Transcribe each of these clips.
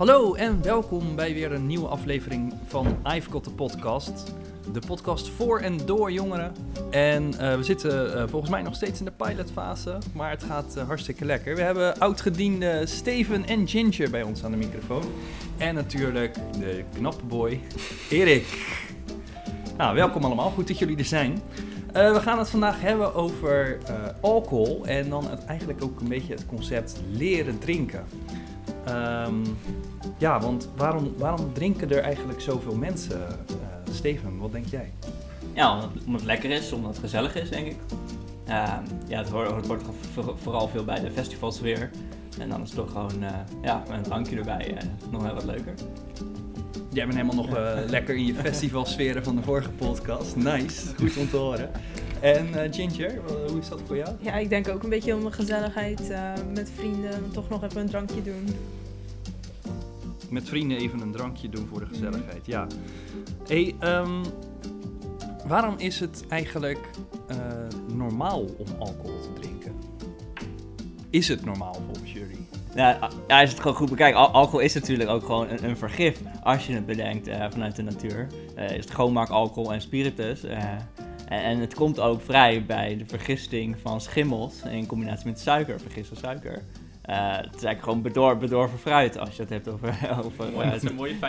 Hallo en welkom bij weer een nieuwe aflevering van I've Got The Podcast. De podcast voor en door jongeren. En eh, we zitten eh, volgens mij nog steeds in de pilotfase, maar het gaat eh, hartstikke lekker. We hebben oudgediende Steven en Ginger bij ons aan de microfoon. En natuurlijk de knappe boy Erik. Nou, welkom allemaal. Goed dat jullie er zijn. We gaan het vandaag hebben over alcohol en dan het, eigenlijk ook een beetje het concept leren drinken. Um, ja, want waarom, waarom drinken er eigenlijk zoveel mensen? Uh, Steven, wat denk jij? Ja, omdat, omdat, het lekker is, omdat het gezellig is, denk ik. ja, het hoort, het hoort vooral veel bij de festivalsfeer. En dan is het toch gewoon ja, een drankje erbij en nog wel wat leuker. Jij bent helemaal nog uh, lekker in je festivalsferen van de vorige podcast. Nice, goed om te horen. En uh, Ginger, hoe is dat voor jou? Ja, ik denk ook een beetje om de gezelligheid uh, met vrienden. Toch nog even een drankje doen. Met vrienden even een drankje doen voor de gezelligheid, ja. Hey, um, waarom is het eigenlijk normaal om alcohol te drinken? Is het normaal volgens jullie? Ja, als je het gewoon goed bekijkt, al alcohol is natuurlijk ook gewoon een, een vergif als je het bedenkt uh, vanuit de natuur. Uh, is het schoonmaak alcohol en spiritus. En, en, het komt ook vrij bij de vergisting van schimmels in combinatie met suiker, vergiste suiker. Het is eigenlijk gewoon bedor, bedorven fruit als je het hebt over, over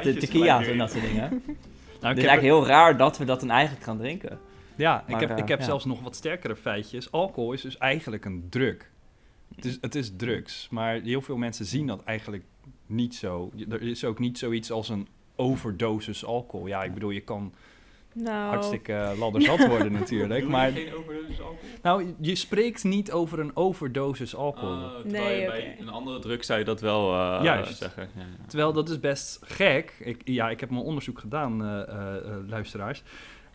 de tequila's en dat soort dingen. nou, het is eigenlijk heel raar dat we dat dan eigenlijk gaan drinken. Ja, maar, ik heb, ik heb ja. zelfs nog wat sterkere feitjes. Alcohol is dus eigenlijk een druk. Het is, het is drugs, maar heel veel mensen zien dat eigenlijk niet zo. Er is ook niet zoiets als een overdosis alcohol. Ja, ik bedoel, je kan nou. hartstikke uh, ladderzat worden natuurlijk. maar geen overdosis alcohol? Nou, je spreekt niet over een overdosis alcohol. Uh, nee, okay. bij een andere druk zou je dat wel uh, Juist. zeggen. Ja, ja. Terwijl dat is best gek. Ik, ja, ik heb mijn onderzoek gedaan, luisteraars.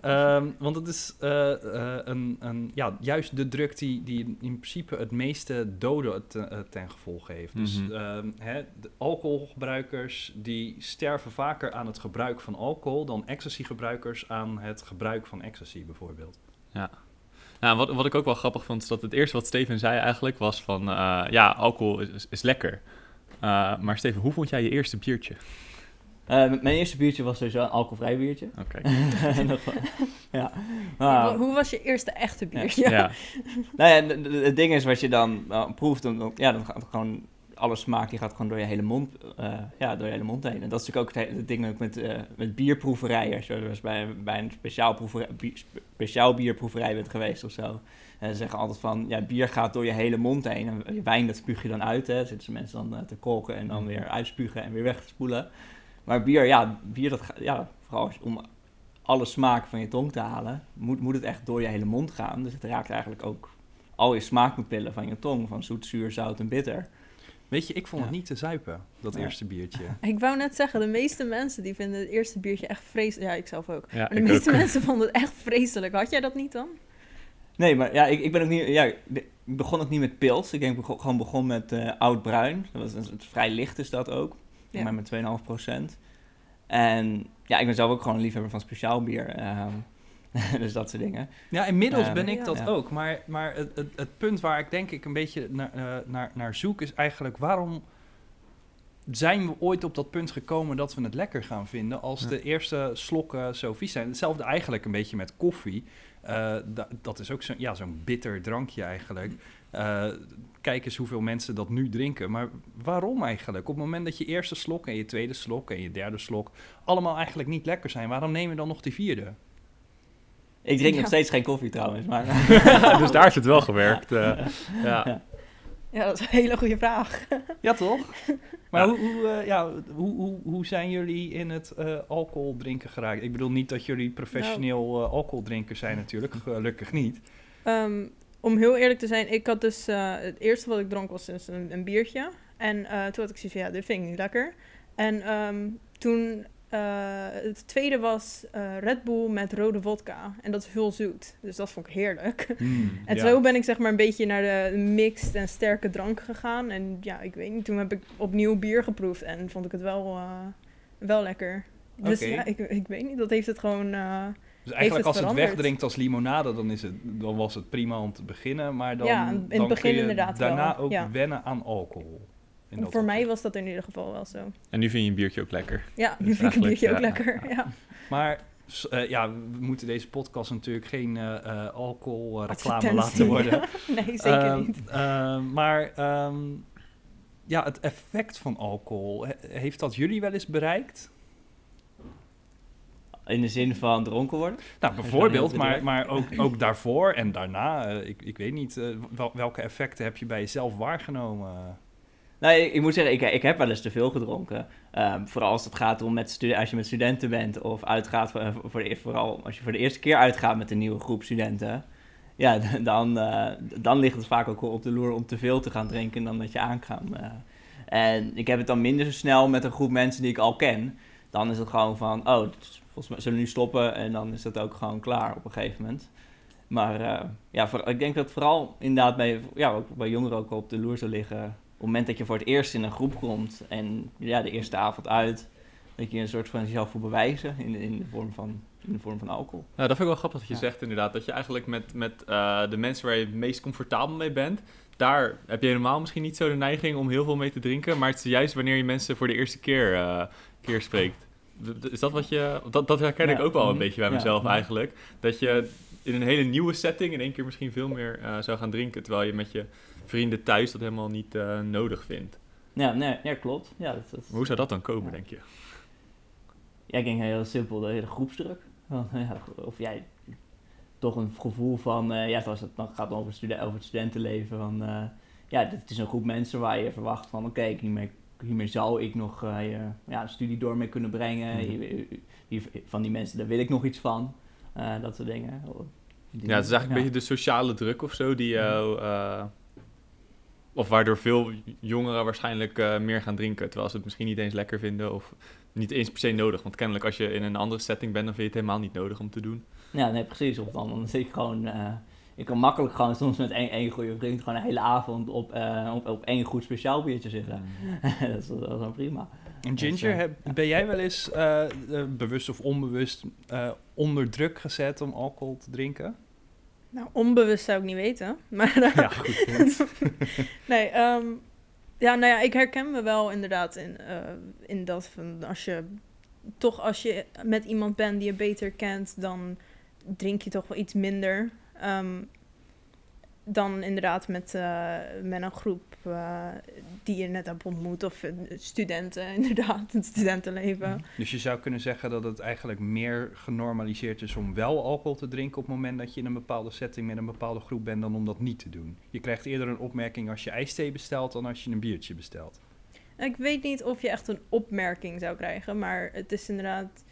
Um, want het is uh, uh, een, een, ja, juist de druk die, die in principe het meeste doden ten, uh, ten gevolge heeft. Mm -hmm. Dus um, hè, de alcoholgebruikers die sterven vaker aan het gebruik van alcohol dan ecstasy-gebruikers aan het gebruik van ecstasy bijvoorbeeld. Ja. Nou, wat, wat ik ook wel grappig vond, is dat het eerste wat Steven zei eigenlijk was van, ja, alcohol is, is lekker. maar Steven, hoe vond jij je eerste biertje? Uh, mijn eerste biertje was sowieso een alcoholvrij biertje. Oké. Okay. ja. Hoe was je eerste echte biertje? Ja. nou ja, het ding is wat je dan uh, proeft, dan, ja, dan gaat gewoon alle smaak die gaat gewoon door je hele mond, uh, ja, door je hele mond heen. En dat is natuurlijk ook het, het ding ook met, met bierproeverijen. Als je dus bij, bij een speciaal, proeverij, bier, speciaal bierproeverij bent geweest of zo. En ze zeggen altijd van, ja, bier gaat door je hele mond heen. En wijn, dat spuug je dan uit, hè. Zitten ze mensen dan te koken en dan weer uitspugen en weer weg te spoelen. Maar bier, ja, bier dat ja, vooral om alle smaak van je tong te halen, moet, moet het echt door je hele mond gaan. Dus het raakt eigenlijk ook al je smaakpapillen van je tong, van zoet, zuur, zout en bitter. Weet je, ik vond ja. het niet te zuipen, dat ja. eerste biertje. Ik wou net zeggen, de meeste mensen die vinden het eerste biertje echt vreselijk. Ja, ik zelf ook. Ja, maar de meeste ook. mensen vonden het echt vreselijk. Had jij dat niet dan? Nee, maar ja, ik, ik ben ook niet... Ja, ik begon ook niet met pils. Ik denk gewoon begon met uh, oud bruin. Dat was, het vrij licht is dat ook. Ja. Maar met 2,5 procent. En ja, ik ben zelf ook gewoon een liefhebber van speciaal bier. Um, dus dat soort dingen. Ja, inmiddels um, ben ik dat ja. ook. Maar, maar het, het, het, punt waar ik denk ik een beetje naar, uh, naar, naar zoek is eigenlijk waarom zijn we ooit op dat punt gekomen dat we het lekker gaan vinden als ja. de eerste slokken zo vies zijn? Hetzelfde eigenlijk een beetje met koffie. Uh, da, dat is ook zo'n ja, zo'n bitter drankje eigenlijk. Uh, kijk eens hoeveel mensen dat nu drinken. Maar waarom eigenlijk? Op het moment dat je eerste slok en je tweede slok en je derde slok allemaal eigenlijk niet lekker zijn, waarom neem je dan nog die vierde? Ik drink ja. nog steeds geen koffie trouwens. Maar... dus daar is het wel gewerkt. Uh, ja. Ja, dat is een hele goede vraag. ja, toch? Maar ja. Hoe, hoe, uh, ja, hoe, hoe, hoe zijn jullie in het uh, alcohol drinken geraakt? Ik bedoel niet dat jullie professioneel uh, alcoholdrinkers zijn natuurlijk, gelukkig niet. Um, om heel eerlijk te zijn, ik had dus... het eerste wat ik dronk was dus een, een biertje. En toen had ik zoiets van, ja, dit vind ik niet lekker. En um, toen... het tweede was Red Bull met rode vodka. En dat is heel zoet. Dus dat vond ik heerlijk. Mm, en ja. zo ben ik zeg maar een beetje naar de mixed en sterke drank gegaan. En ja, ik weet niet, toen heb ik opnieuw bier geproefd en vond ik het wel, uh, wel lekker. Dus ja, ik, ik weet niet, dat heeft het gewoon... uh, Dus eigenlijk als het wegdrinkt als limonade, dan, is het, dan was het prima om te beginnen. Maar dan, Ja, in het dan begin kun je inderdaad daarna wel, ook ja. wennen aan alcohol. Dat Voor mij was dat in ieder geval wel zo. En nu vind je een biertje ook lekker. Ja, nu Dus vind ik een biertje ook ja. lekker. Ja. Maar eh, ja, we moeten deze podcast natuurlijk geen eh eh alcoholreclame laten worden. nee, zeker Ehm, niet. ehm, maar ehm, ja, het effect van alcohol, he- heeft dat jullie wel eens bereikt? In de zin van dronken worden. Nou, bijvoorbeeld, maar, maar ook, ook daarvoor en daarna. ik, ik weet niet, wel- welke effecten heb je bij jezelf waargenomen? Nou, ik, moet zeggen, ik, ik heb wel eens te veel gedronken. Ehm, vooral als het gaat om met als je met studenten bent of uitgaat, voor, de, vooral als je voor de eerste keer uitgaat met een nieuwe groep studenten. Ja, dan, eh, dan ligt het vaak ook wel op de loer om te veel te gaan drinken dan dat je aan eh. en ik heb het dan minder snel met een groep mensen die ik al ken. Dan is het gewoon van, oh, volgens mij zullen we nu stoppen en dan is dat ook gewoon klaar op een gegeven moment. Maar eh, ja, voor, ik denk dat vooral inderdaad bij, ja, ook bij jongeren ook op de loer zal liggen. Op het moment dat je voor het eerst in een groep komt en ja, de eerste avond uit, dat je een soort van jezelf wil bewijzen in, in, de, vorm van, in de vorm van alcohol. Nou, dat vind ik wel grappig dat je Ja. zegt inderdaad. Dat je eigenlijk met, met eh, de mensen waar je het meest comfortabel mee bent... daar heb je helemaal misschien niet zo de neiging om heel veel mee te drinken. Maar het is juist wanneer je mensen voor de eerste keer, eh, keer spreekt. Is dat wat je... Dat, dat herken ik Ja. ook wel een Mhm. beetje bij Ja. mezelf eigenlijk. Dat je in een hele nieuwe setting in één keer misschien veel meer eh, zou gaan drinken... terwijl je met je vrienden thuis dat helemaal niet eh, nodig vindt. Ja, nee, ja klopt. Ja, dat, dat, Maar hoe zou dat dan komen, Ja. denk je? Ja, ik denk heel simpel, de hele groepsdruk. Want, ja, of jij toch een gevoel van, eh, ja, als het dan gaat over, studen- over het studentenleven, van, ja, dit is een groep mensen waar je verwacht van, oké, hiermee, hiermee zou ik nog je- ja, een studie door mee kunnen brengen. Mhm. Hier- hier- van die mensen, daar wil ik nog iets van. Eh, dat soort dingen. Die- Ja, het is eigenlijk een beetje de sociale druk of zo die jou... eh, of waardoor veel jongeren waarschijnlijk eh, meer gaan drinken, terwijl ze het misschien niet eens lekker vinden of niet eens per se nodig. Want kennelijk als je in een andere setting bent, dan vind je het helemaal niet nodig om te doen. Ja, nee, precies. Of dan, dan zit ik gewoon... ik kan makkelijk gewoon soms met één, één goede vriend gewoon een hele avond op, eh, op, op één goed speciaal biertje zitten. dat, is, dat is wel prima. En Ginger, eh, heb- ben jij wel eens eh, bewust of onbewust eh, onder druk gezet om alcohol te drinken? Nou, onbewust zou ik niet weten. Maar Ja, goed punt. nee, ehm, ja, nou ja, ik herken me wel inderdaad in, eh, in dat van als je toch als je met iemand bent die je beter kent, dan drink je toch wel iets minder. Ehm, dan inderdaad met, eh, met een groep eh, die je net hebt ontmoet. Of eh, studenten, inderdaad, het studentenleven. Dus je zou kunnen zeggen dat het eigenlijk meer genormaliseerd is om wel alcohol te drinken op het moment dat je in een bepaalde setting met een bepaalde groep bent dan om dat niet te doen. Je krijgt eerder een opmerking als je ijsthee bestelt dan als je een biertje bestelt. Ik weet niet of je echt een opmerking zou krijgen, maar het is inderdaad.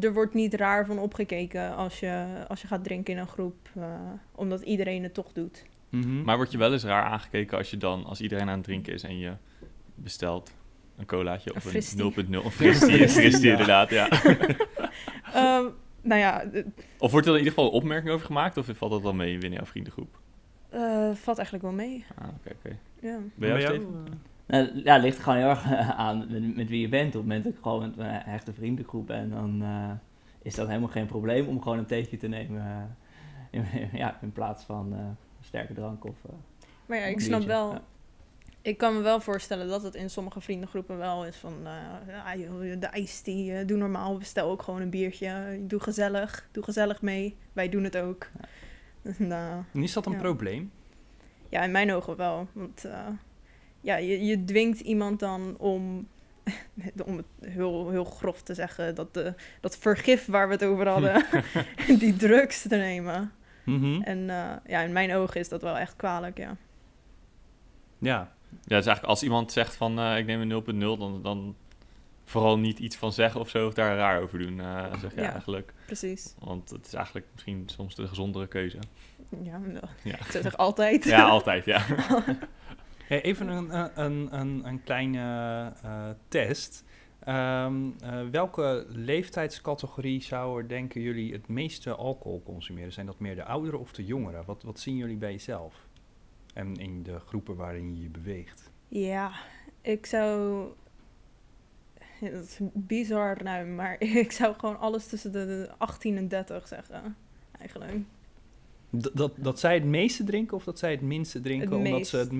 Er wordt niet raar van opgekeken als je, als je gaat drinken in een groep, eh, omdat iedereen het toch doet. Mhm. Maar word je wel eens raar aangekeken als je dan, als iedereen aan het drinken is en je bestelt een colaatje of een 0.0. Een fristie, Ja. inderdaad, ja. Ehm, nou ja, d- Of wordt er in ieder geval een opmerking over gemaakt of valt dat wel mee binnen jouw vriendengroep? eh, valt eigenlijk wel mee. Ah, oké, oké. Ja. Ben jij Maar Steven? Nou, ja, het ligt er gewoon heel erg aan met, met wie je bent. Op het moment dat ik gewoon met een hechte vriendengroep ben, dan eh, is dat helemaal geen probleem om gewoon een theetje te nemen. eh, in, ja, in plaats van eh, sterke drank of eh, Maar ja, ik snap wel. Ja. Ik kan me wel voorstellen dat het in sommige vriendengroepen wel is van... eh ja, joh, de ijs die eh, doe normaal, bestel ook gewoon een biertje. Doe gezellig, doe gezellig mee. Wij doen het ook. En, eh, En is dat een Ja. probleem? Ja, in mijn ogen wel. Want eh, ja, je, je dwingt iemand dan om, om het heel, heel grof te zeggen, dat, de, dat vergif waar we het over hadden, die drugs te nemen. Mhm. En eh, ja, in mijn ogen is dat wel echt kwalijk, ja. Ja. Ja, dus eigenlijk als iemand zegt van eh, ik neem een 0.0, dan, dan vooral niet iets van zeggen of zo, of daar raar over doen, eh, zeg je Ja. eigenlijk. Precies. Want het is eigenlijk misschien soms de gezondere keuze. Ja, Ja, ik altijd. ja altijd, ja. Hey, even een, een, een, een, kleine eh, test. Ehm, eh, welke leeftijdscategorie zou er, denken jullie, het meeste alcohol consumeren? Zijn dat meer de ouderen of de jongeren? Wat, wat zien jullie bij jezelf? En in de groepen waarin je je beweegt? Ja, ik zou... Dat is bizar ruim, maar ik zou gewoon alles tussen de 18 en 30 zeggen, eigenlijk. D- dat, dat zij het meeste drinken of dat zij het minste drinken? Het omdat ze het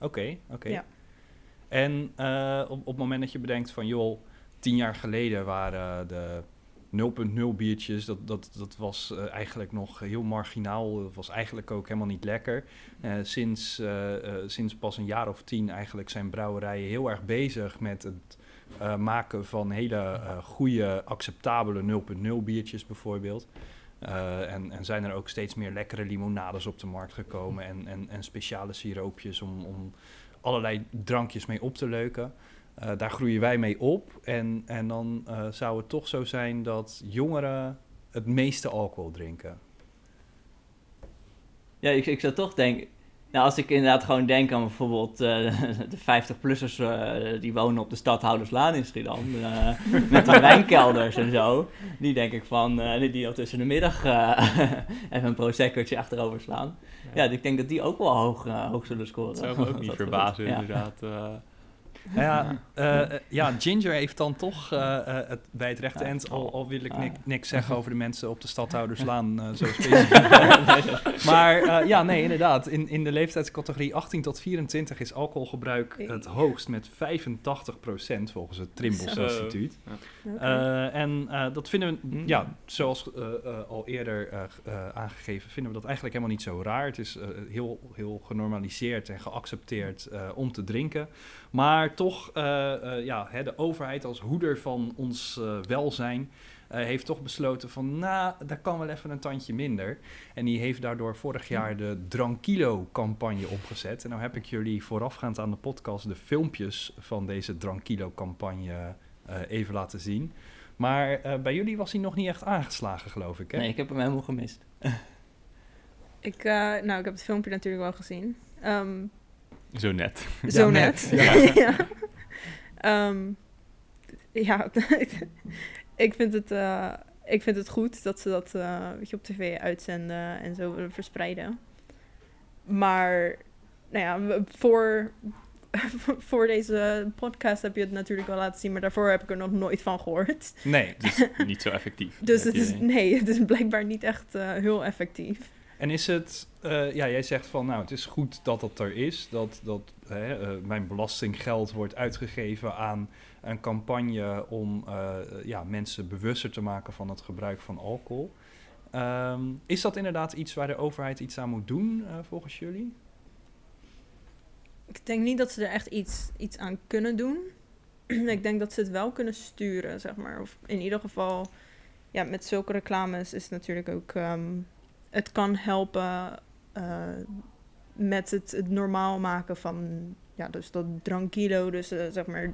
Oké, oké. Ja. En eh, op, op het moment dat je bedenkt van, joh, tien jaar geleden waren de 0.0 biertjes, dat, dat, dat was eh, eigenlijk nog heel marginaal. Dat was eigenlijk ook helemaal niet lekker. Eh, sinds, sinds pas een jaar of tien eigenlijk zijn brouwerijen heel erg bezig met het maken van hele goede, acceptabele 0.0 biertjes bijvoorbeeld. Eh, en, en zijn er ook steeds meer lekkere limonades op de markt gekomen en, en, en speciale siroopjes om, om allerlei drankjes mee op te leuken. Eh, daar groeien wij mee op. En, en dan eh, zou het toch zo zijn dat jongeren het meeste alcohol drinken. Ja, ik, ik zou toch denken... Nou, als ik inderdaad gewoon denk aan bijvoorbeeld eh, de 50-plussers eh, die wonen op de stadhouderslaan in Schiedam, eh, met de wijnkelders en zo, die denk ik van, die, die al tussen de middag even een proseccootje achterover slaan. Ja, ik denk dat die ook wel hoog, hoog zullen scoren. Dat zou me ook niet verbazen, ja. inderdaad. eh. Ja, eh, eh, ja, Ginger heeft dan toch eh, eh, het, bij het rechte Ja. eind, al, al wil ik Ah, nik- ja. niks zeggen over de mensen op de stadhouderslaan, eh zo specifiek. maar eh, ja, nee, inderdaad. In, in de leeftijdscategorie 18 tot 24 is alcoholgebruik het hoogst met 85% volgens het Trimbos. Instituut. Eh, en eh, dat vinden we, Mm. ja, zoals eh, eh, al eerder eh, eh, aangegeven, vinden we dat eigenlijk helemaal niet zo raar. Het is heel, heel genormaliseerd en geaccepteerd eh, om te drinken. Maar toch, eh, eh, ja, hè, de overheid als hoeder van ons eh, welzijn eh, heeft toch besloten van, nou, daar kan wel even een tandje minder. En die heeft daardoor vorig jaar de Drankilo-campagne opgezet. En nou heb ik jullie voorafgaand aan de podcast de filmpjes van deze Drankilo-campagne eh, even laten zien. Maar eh, bij jullie was hij nog niet echt aangeslagen, geloof ik, hè? Nee, ik heb hem helemaal gemist. Ik, eh, nou, ik heb het filmpje natuurlijk wel gezien. Ehm, Zo net. zo net, net. ja. ja. Ehm, ja, ik, vind het, eh, ik vind het goed dat ze dat eh, weet je, op tv uitzenden en zo willen verspreiden. Maar, nou ja, voor, voor deze podcast heb je het natuurlijk wel laten zien, maar daarvoor heb ik er nog nooit van gehoord. Nee. Dus niet zo effectief. Dus het is, nee, het is blijkbaar niet echt eh, heel effectief. En is het, eh, ja, jij zegt van, nou, het is goed dat het er is, dat, dat hè, eh, mijn belastinggeld wordt uitgegeven aan een campagne om eh, ja, mensen bewuster te maken van het gebruik van alcohol. Ehm, is dat inderdaad iets waar de overheid iets aan moet doen, volgens jullie? Ik denk niet dat ze er echt iets, iets aan kunnen doen. ik denk dat ze het wel kunnen sturen, zeg maar. Of in ieder geval, ja, met zulke reclames is het natuurlijk ook... ehm, het kan helpen eh, met het, het normaal maken van... Ja, dus dat drankilo, dus eh, zeg maar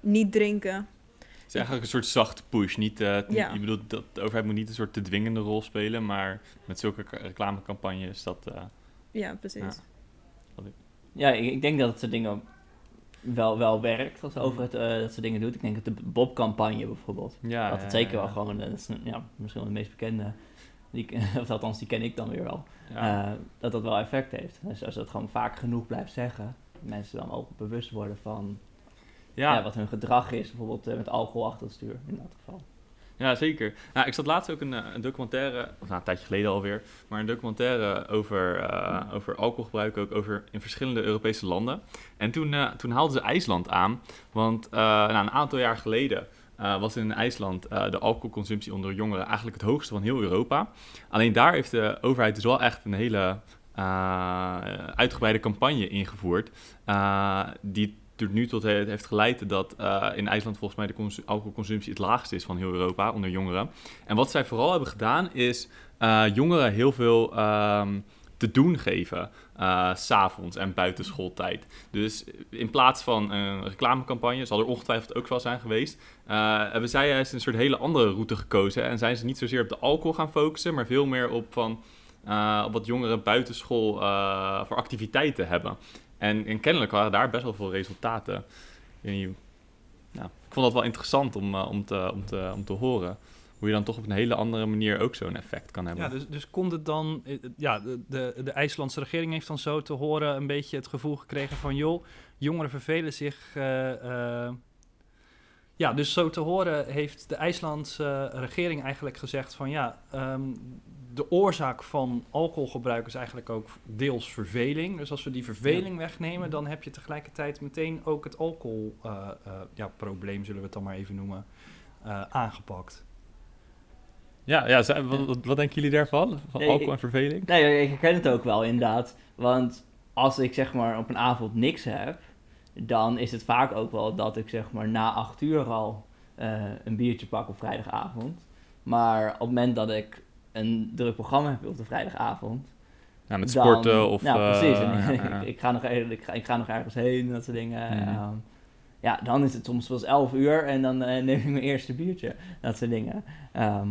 niet drinken. Het is eigenlijk een soort zachte push. Niet, eh, Ja. Je bedoelt dat de overheid moet niet een soort te dwingende rol spelen, maar met zulke reclamecampagnes dat. eh, Ja, precies. Ja. Ja, ik, ik denk dat het soort dingen wel, wel werkt als de overheid eh, dat soort dingen doet. Ik denk dat de Bob-campagne bijvoorbeeld, ja, dat ja, het zeker ja, wel gewoon, dat is een- ja, misschien wel de meest bekende, die, of althans die ken ik dan weer wel, Ja. eh, dat dat wel effect heeft. Dus als dat gewoon vaak genoeg blijft zeggen, mensen dan ook bewust worden van ja. ja. wat hun gedrag is, bijvoorbeeld eh, met alcohol achter het stuur in dat geval. Ja, zeker. Nou, ik zat laatst ook een, eh, een documentaire, of nou, een tijdje geleden alweer, maar een documentaire over, eh, over alcoholgebruik ook over in verschillende Europese landen. En toen, toen haalden ze IJsland aan, want nou, een aantal jaar geleden eh, was in IJsland eh, de alcoholconsumptie onder jongeren eigenlijk het hoogste van heel Europa. Alleen daar heeft de overheid dus wel echt een hele eh, uitgebreide campagne ingevoerd, die tot nu tot he- heeft geleid dat in IJsland volgens mij de cons- alcoholconsumptie het laagste is van heel Europa onder jongeren. En wat zij vooral hebben gedaan is jongeren heel veel ehm, te doen geven, eh, s s'avonds en buiten schooltijd. Dus in plaats van een reclamecampagne, zal er ongetwijfeld ook wel zijn geweest, eh, hebben zij juist een soort hele andere route gekozen. En zijn ze niet zozeer op de alcohol gaan focussen, maar veel meer op, van, eh, op wat jongeren buitenschool eh voor activiteiten hebben. En, en kennelijk waren daar best wel veel resultaten. Ik, ik vond dat wel interessant om, eh, om, te, om, te, om te horen. Hoe je dan toch op een hele andere manier ook zo'n effect kan hebben. Ja, dus, dus komt het dan... eh, Ja, de, de, de IJslandse regering heeft dan zo te horen een beetje het gevoel gekregen van... joh, jongeren vervelen zich... eh, eh, ja, dus zo te horen heeft de IJslandse regering eigenlijk gezegd van... ja, ehm, de oorzaak van alcoholgebruik is eigenlijk ook deels verveling. Dus als we die verveling wegnemen, dan heb je tegelijkertijd meteen ook het alcoholprobleem, ja, probleem zullen we het dan maar even noemen, eh, aangepakt. Ja, ja zijn- wat, wat, denken jullie daarvan? Van Nee, alcohol en verveling? Nee, ik herken het ook wel inderdaad. Want als ik zeg maar op een avond niks heb, dan is het vaak ook wel dat ik zeg maar na acht uur al eh, een biertje pak op vrijdagavond. Maar op het moment dat ik een druk programma heb op de vrijdagavond. Ja, met dan- sporten of... Ja, precies. eh, ik, ik, ga nog, ik, ga, ik ga nog ergens heen, dat soort dingen. Mhm. Ehm, ja, dan is het soms wel eens 11 uur en dan eh, neem ik mijn eerste biertje. Dat soort dingen. Ehm,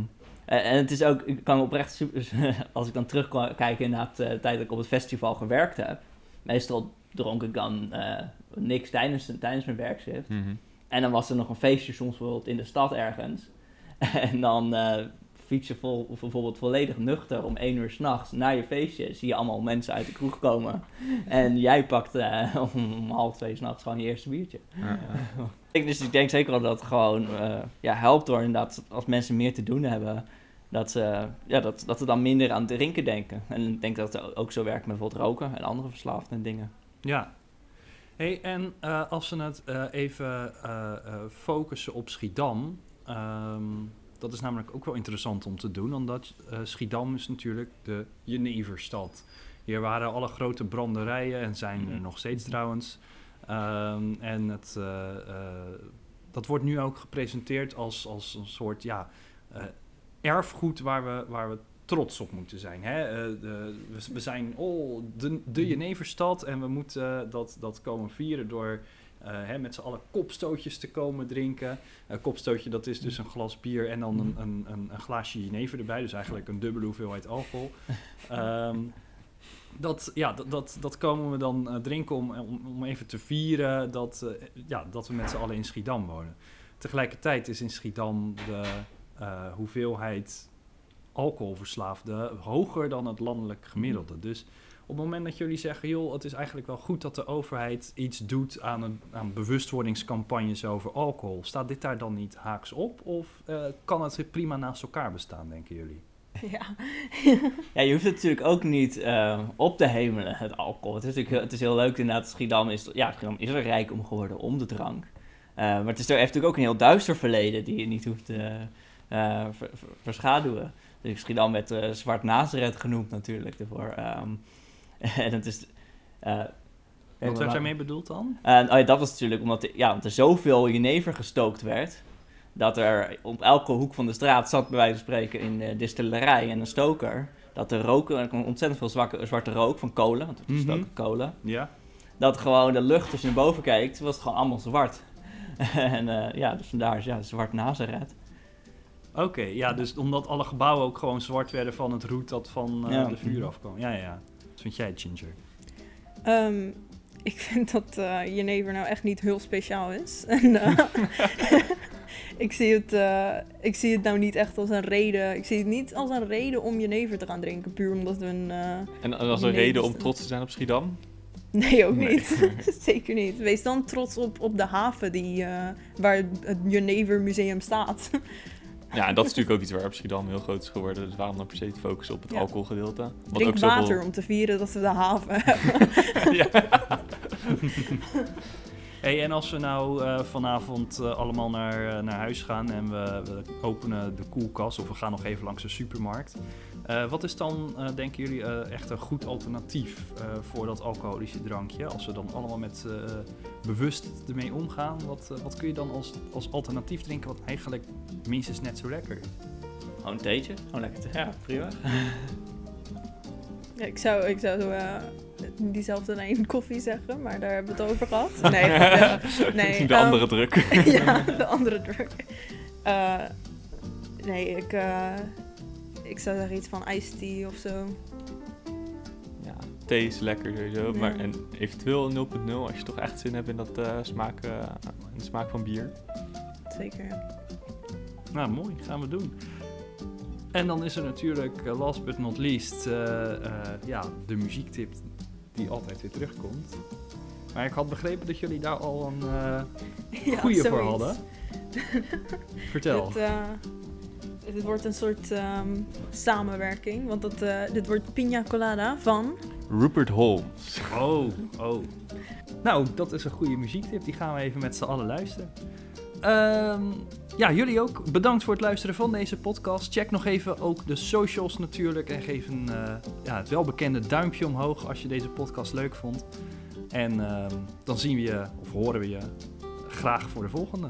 en en het is ook, ik kan oprecht, super, als ik dan terugkijk inderdaad de tijd dat ik op het festival gewerkt heb. Meestal dronk ik dan eh, niks tijdens, tijdens mijn werkshift. Mhm. En dan was er nog een feestje soms bijvoorbeeld in de stad ergens. En dan eh fiets je vol, bijvoorbeeld volledig nuchter om één uur s'nachts naar je feestje. Zie je allemaal mensen uit de kroeg komen. En jij pakt eh, om half twee s'nachts gewoon je eerste biertje. Ja, ja. Ik, dus ik denk zeker wel dat het gewoon eh, ja, helpt door inderdaad als mensen meer te doen hebben. Dat ze, ja, dat, dat ze dan minder aan drinken denken. En ik denk dat het ook zo werkt met bijvoorbeeld roken en andere verslaafde dingen. Ja. Hey, en eh, als we het eh, even eh, eh, focussen op Schiedam. ehm, dat is namelijk ook wel interessant om te doen, omdat eh, Schiedam is natuurlijk de Jeneverstad. Hier waren alle grote branderijen en zijn er Mhm. nog steeds trouwens. Ehm, en het, eh, eh, dat wordt nu ook gepresenteerd als, als een soort ja, eh, erfgoed waar we, waar we trots op moeten zijn. Hè? Eh, de, we, zijn oh, de, de Jeneverstad en we moeten dat, dat komen vieren door eh, hè, met z'n allen kopstootjes te komen drinken. Een kopstootje dat is dus een glas bier en dan een, een, een, een glaasje Jenever erbij. Dus eigenlijk een dubbele hoeveelheid alcohol. Ehm, dat, ja, dat, dat, dat komen we dan eh, drinken om, om, om even te vieren dat, eh, ja, dat we met z'n allen in Schiedam wonen. Tegelijkertijd is in Schiedam de eh, hoeveelheid alcoholverslaafden hoger dan het landelijk gemiddelde. Dus op het moment dat jullie zeggen, joh, het is eigenlijk wel goed dat de overheid iets doet aan, een, aan bewustwordingscampagnes over alcohol, staat dit daar dan niet haaks op? Of eh, kan het prima naast elkaar bestaan, denken jullie? Ja. Ja, je hoeft het natuurlijk ook niet eh, op te hemelen, het alcohol. Het is natuurlijk heel, het is heel leuk inderdaad, Schiedam is, ja, Schiedam is er rijk om geworden om de drank. Eh, maar het is, er heeft natuurlijk ook een heel duister verleden die je niet hoeft te eh, ver- ver- verschaduwen. Dus Schiedam werd eh, Zwart Nazareth genoemd natuurlijk ervoor. Ehm, en het is... eh, Wat werd daarmee bedoeld dan? En oh ja, dat was natuurlijk omdat, er- ja, omdat er zoveel jenever gestookt werd. Dat er op elke hoek van de straat zat, bij wijze van spreken, in de distillerij en een stoker. Dat er rook, er kwam ontzettend veel zwakke, zwarte rook van kolen. Want het was Mhm. kolen. Ja. Dat gewoon de lucht, als je naar boven kijkt, was het gewoon allemaal zwart. en eh, ja, dus vandaar is ja, zwart Nazareth. Oké, ja, dus omdat alle gebouwen ook gewoon zwart werden van het roet dat van eh, Ja. de vuur afkwam. Ja, ja, ja. Wat vind jij, Ginger? Ehm, ik vind dat eh Jenever nou echt niet heel speciaal is. En, eh, ik, zie het, eh, ik zie het nou niet echt als een reden. Ik zie het niet als een reden om Jenever te gaan drinken. Puur omdat we een. eh, En als een reden om trots te zijn op Schiedam? Nee, ook Nee. niet. Zeker niet. Wees dan trots op, op de haven die, eh, waar het Jenever Museum staat. Ja, en dat is natuurlijk ook iets waar op Schiedam heel groot is geworden. Dus waarom dan per se te focussen op het Ja. alcoholgedeelte? Wat Drink ook zoveel- water om te vieren dat we de haven hebben. ja. Hey, en als we nou eh, vanavond eh, allemaal naar, eh, naar huis gaan en we, we openen de koelkast of we gaan nog even langs de supermarkt. Eh, wat is dan, eh, denken jullie, eh, echt een goed alternatief eh, voor dat alcoholische drankje? Als we dan allemaal met eh, bewust ermee omgaan, wat, wat kun je dan als, als alternatief drinken wat eigenlijk minstens net zo lekker is? Gewoon een theetje, gewoon lekker te, ja, prima. Ja, ik zou, ik zou diezelfde lijn koffie zeggen, maar daar hebben we het over gehad. Nee, nee de ehm, andere druk. ja, de andere druk. Eh, nee, ik, eh, ik zou zeggen iets van iced tea of zo. Ja, thee is lekker sowieso. Ja. Maar en eventueel een 0.0 als je toch echt zin hebt in, dat, eh, smaak, eh, in de smaak van bier. Zeker. Nou, mooi, gaan we doen. En dan is er natuurlijk, eh, last but not least, eh, eh, ja, de muziektip die altijd weer terugkomt. Maar ik had begrepen dat jullie daar al een eh Ja, goede voor hadden. Vertel. Het, eh, dit wordt een soort ehm, samenwerking. Want dat, eh, dit wordt Pina Colada van... Rupert Holmes. Oh, oh. Nou, dat is een goede muziektip. Die gaan we even met z'n allen luisteren. Ehm, ja, jullie ook. Bedankt voor het luisteren van deze podcast. Check nog even ook de socials natuurlijk. En geef een, eh, ja, het welbekende duimpje omhoog als je deze podcast leuk vond. En ehm, dan zien we je, of horen we je, graag voor de volgende.